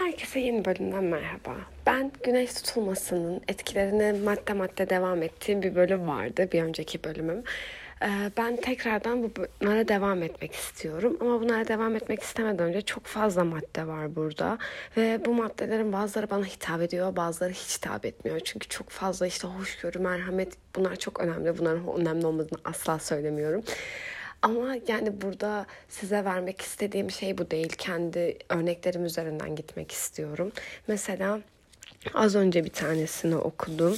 Herkese yeni bölümden merhaba. Ben güneş tutulmasının etkilerini madde madde devam ettiğim bir bölüm vardı. Bir önceki bölümüm. Ee, ben tekrardan bunlara devam etmek istiyorum. Ama bunlara devam etmek istemeden önce çok fazla madde var burada. Ve bu maddelerin bazıları bana hitap ediyor, bazıları hiç hitap etmiyor. Çünkü çok fazla işte hoşgörü, merhamet bunlar çok önemli. Bunların önemli olmadığını asla söylemiyorum. Ama yani burada size vermek istediğim şey bu değil. Kendi örneklerim üzerinden gitmek istiyorum. Mesela az önce bir tanesini okudum.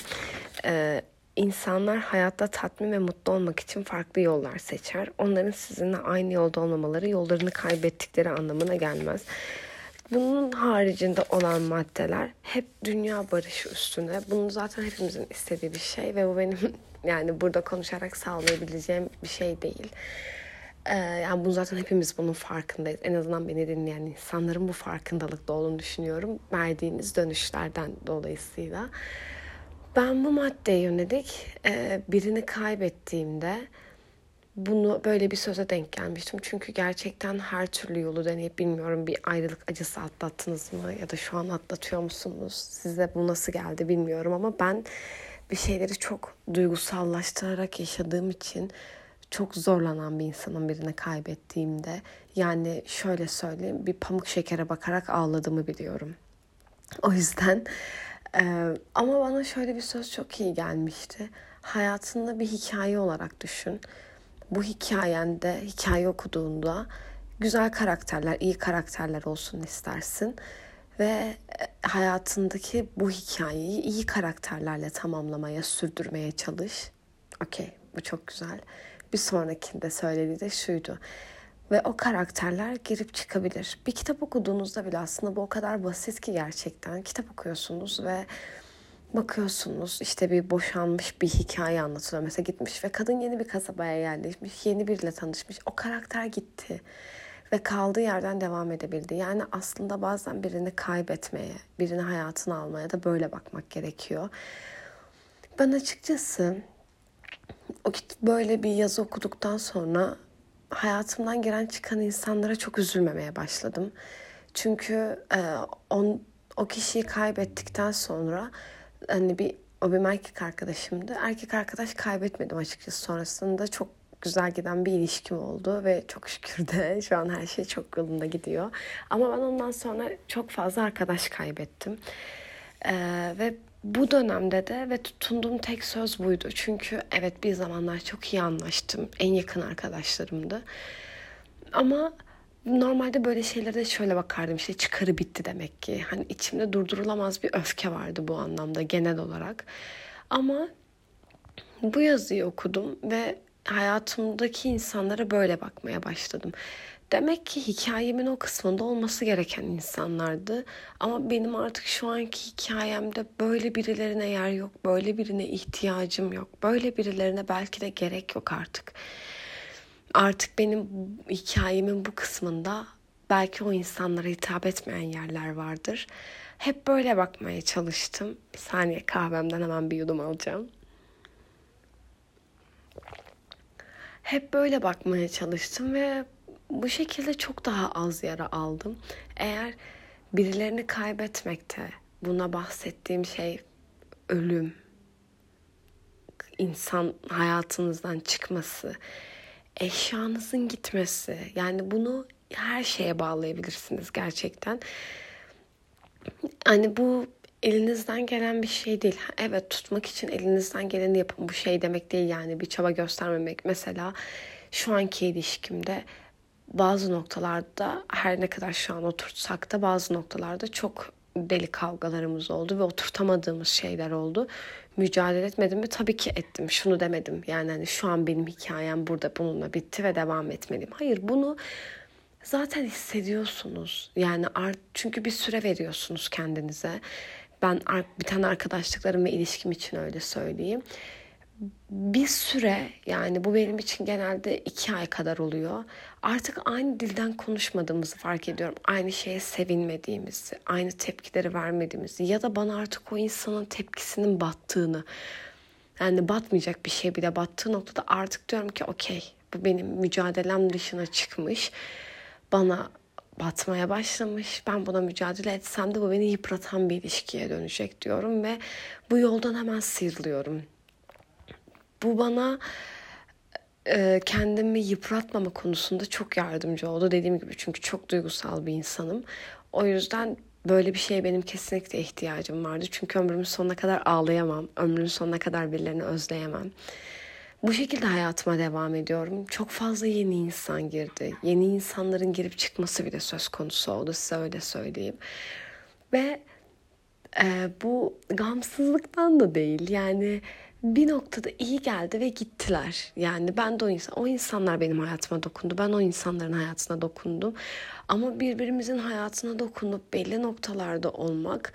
Ee, insanlar hayatta tatmin ve mutlu olmak için farklı yollar seçer. Onların sizinle aynı yolda olmamaları yollarını kaybettikleri anlamına gelmez. Bunun haricinde olan maddeler hep dünya barışı üstüne. Bunu zaten hepimizin istediği bir şey ve bu benim yani burada konuşarak sağlayabileceğim bir şey değil. Ee, yani bu zaten hepimiz bunun farkındayız. En azından beni dinleyen insanların bu farkındalıkta olduğunu düşünüyorum. Verdiğiniz dönüşlerden dolayısıyla. Ben bu maddeye yönelik e, birini kaybettiğimde bunu böyle bir söze denk gelmiştim. Çünkü gerçekten her türlü yolu deneyip bilmiyorum bir ayrılık acısı atlattınız mı ya da şu an atlatıyor musunuz? Size bu nasıl geldi bilmiyorum ama ben bir şeyleri çok duygusallaştırarak yaşadığım için çok zorlanan bir insanın birini kaybettiğimde yani şöyle söyleyeyim bir pamuk şekere bakarak ağladığımı biliyorum. O yüzden e, ama bana şöyle bir söz çok iyi gelmişti. Hayatında bir hikaye olarak düşün. Bu hikayende, hikaye okuduğunda güzel karakterler, iyi karakterler olsun istersin. Ve hayatındaki bu hikayeyi iyi karakterlerle tamamlamaya, sürdürmeye çalış. Okey, bu çok güzel bir sonrakinde söylediği de şuydu. Ve o karakterler girip çıkabilir. Bir kitap okuduğunuzda bile aslında bu o kadar basit ki gerçekten. Kitap okuyorsunuz ve bakıyorsunuz işte bir boşanmış bir hikaye anlatılıyor. Mesela gitmiş ve kadın yeni bir kasabaya yerleşmiş, yeni biriyle tanışmış. O karakter gitti ve kaldığı yerden devam edebildi. Yani aslında bazen birini kaybetmeye, birini hayatına almaya da böyle bakmak gerekiyor. Ben açıkçası o böyle bir yazı okuduktan sonra hayatımdan giren çıkan insanlara çok üzülmemeye başladım. Çünkü e, on, o kişiyi kaybettikten sonra hani bir o benim erkek arkadaşımdı. Erkek arkadaş kaybetmedim açıkçası sonrasında çok güzel giden bir ilişkim oldu ve çok şükür de şu an her şey çok yolunda gidiyor. Ama ben ondan sonra çok fazla arkadaş kaybettim. Ee, ve bu dönemde de ve tutunduğum tek söz buydu. Çünkü evet bir zamanlar çok iyi anlaştım. En yakın arkadaşlarımdı. Ama normalde böyle şeylere şöyle bakardım işte çıkarı bitti demek ki. Hani içimde durdurulamaz bir öfke vardı bu anlamda genel olarak. Ama bu yazıyı okudum ve hayatımdaki insanlara böyle bakmaya başladım. Demek ki hikayemin o kısmında olması gereken insanlardı. Ama benim artık şu anki hikayemde böyle birilerine yer yok. Böyle birine ihtiyacım yok. Böyle birilerine belki de gerek yok artık. Artık benim hikayemin bu kısmında belki o insanlara hitap etmeyen yerler vardır. Hep böyle bakmaya çalıştım. Bir saniye kahvemden hemen bir yudum alacağım. Hep böyle bakmaya çalıştım ve bu şekilde çok daha az yara aldım. Eğer birilerini kaybetmekte buna bahsettiğim şey ölüm, insan hayatınızdan çıkması, eşyanızın gitmesi. Yani bunu her şeye bağlayabilirsiniz gerçekten. Hani bu elinizden gelen bir şey değil. Evet tutmak için elinizden geleni yapın. Bu şey demek değil yani bir çaba göstermemek. Mesela şu anki ilişkimde bazı noktalarda her ne kadar şu an oturtsak da bazı noktalarda çok deli kavgalarımız oldu ve oturtamadığımız şeyler oldu. Mücadele etmedim mi? Tabii ki ettim. Şunu demedim. Yani hani şu an benim hikayem burada bununla bitti ve devam etmeliyim. Hayır bunu zaten hissediyorsunuz. Yani art, çünkü bir süre veriyorsunuz kendinize. Ben bir tane arkadaşlıklarım ve ilişkim için öyle söyleyeyim bir süre yani bu benim için genelde iki ay kadar oluyor. Artık aynı dilden konuşmadığımızı fark ediyorum. Aynı şeye sevinmediğimizi, aynı tepkileri vermediğimizi ya da bana artık o insanın tepkisinin battığını yani batmayacak bir şey bile battığı noktada artık diyorum ki okey bu benim mücadelem dışına çıkmış. Bana batmaya başlamış. Ben buna mücadele etsem de bu beni yıpratan bir ilişkiye dönecek diyorum ve bu yoldan hemen sıyrılıyorum. Bu bana e, kendimi yıpratmama konusunda çok yardımcı oldu. Dediğim gibi çünkü çok duygusal bir insanım. O yüzden böyle bir şeye benim kesinlikle ihtiyacım vardı. Çünkü ömrümün sonuna kadar ağlayamam. Ömrümün sonuna kadar birilerini özleyemem. Bu şekilde hayatıma devam ediyorum. Çok fazla yeni insan girdi. Yeni insanların girip çıkması bile söz konusu oldu size öyle söyleyeyim. Ve e, bu gamsızlıktan da değil. Yani bir noktada iyi geldi ve gittiler. Yani ben de o insan, o insanlar benim hayatıma dokundu. Ben o insanların hayatına dokundum. Ama birbirimizin hayatına dokunup belli noktalarda olmak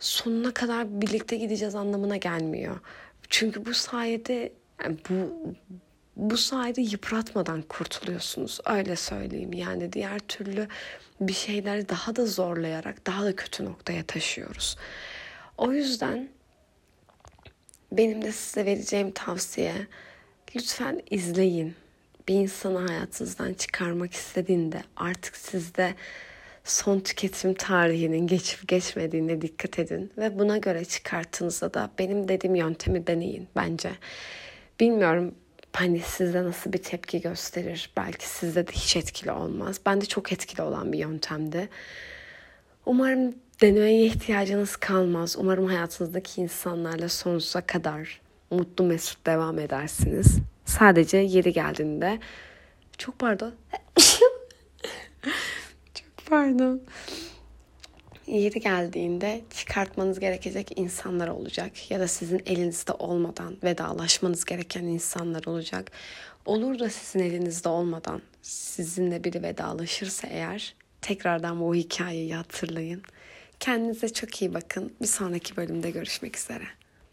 sonuna kadar birlikte gideceğiz anlamına gelmiyor. Çünkü bu sayede yani bu bu sayede yıpratmadan kurtuluyorsunuz. Öyle söyleyeyim. Yani diğer türlü bir şeyleri daha da zorlayarak daha da kötü noktaya taşıyoruz. O yüzden benim de size vereceğim tavsiye lütfen izleyin. Bir insanı hayatınızdan çıkarmak istediğinde artık sizde son tüketim tarihinin geçip geçmediğine dikkat edin ve buna göre çıkarttığınızda da benim dediğim yöntemi deneyin bence. Bilmiyorum hani sizde nasıl bir tepki gösterir. Belki sizde de hiç etkili olmaz. Bende çok etkili olan bir yöntemdi. Umarım denemeye ihtiyacınız kalmaz. Umarım hayatınızdaki insanlarla sonsuza kadar mutlu mesut devam edersiniz. Sadece yeri geldiğinde çok pardon. çok pardon. Yeri geldiğinde çıkartmanız gerekecek insanlar olacak ya da sizin elinizde olmadan vedalaşmanız gereken insanlar olacak. Olur da sizin elinizde olmadan sizinle biri vedalaşırsa eğer tekrardan bu hikayeyi hatırlayın. Kendinize çok iyi bakın. Bir sonraki bölümde görüşmek üzere.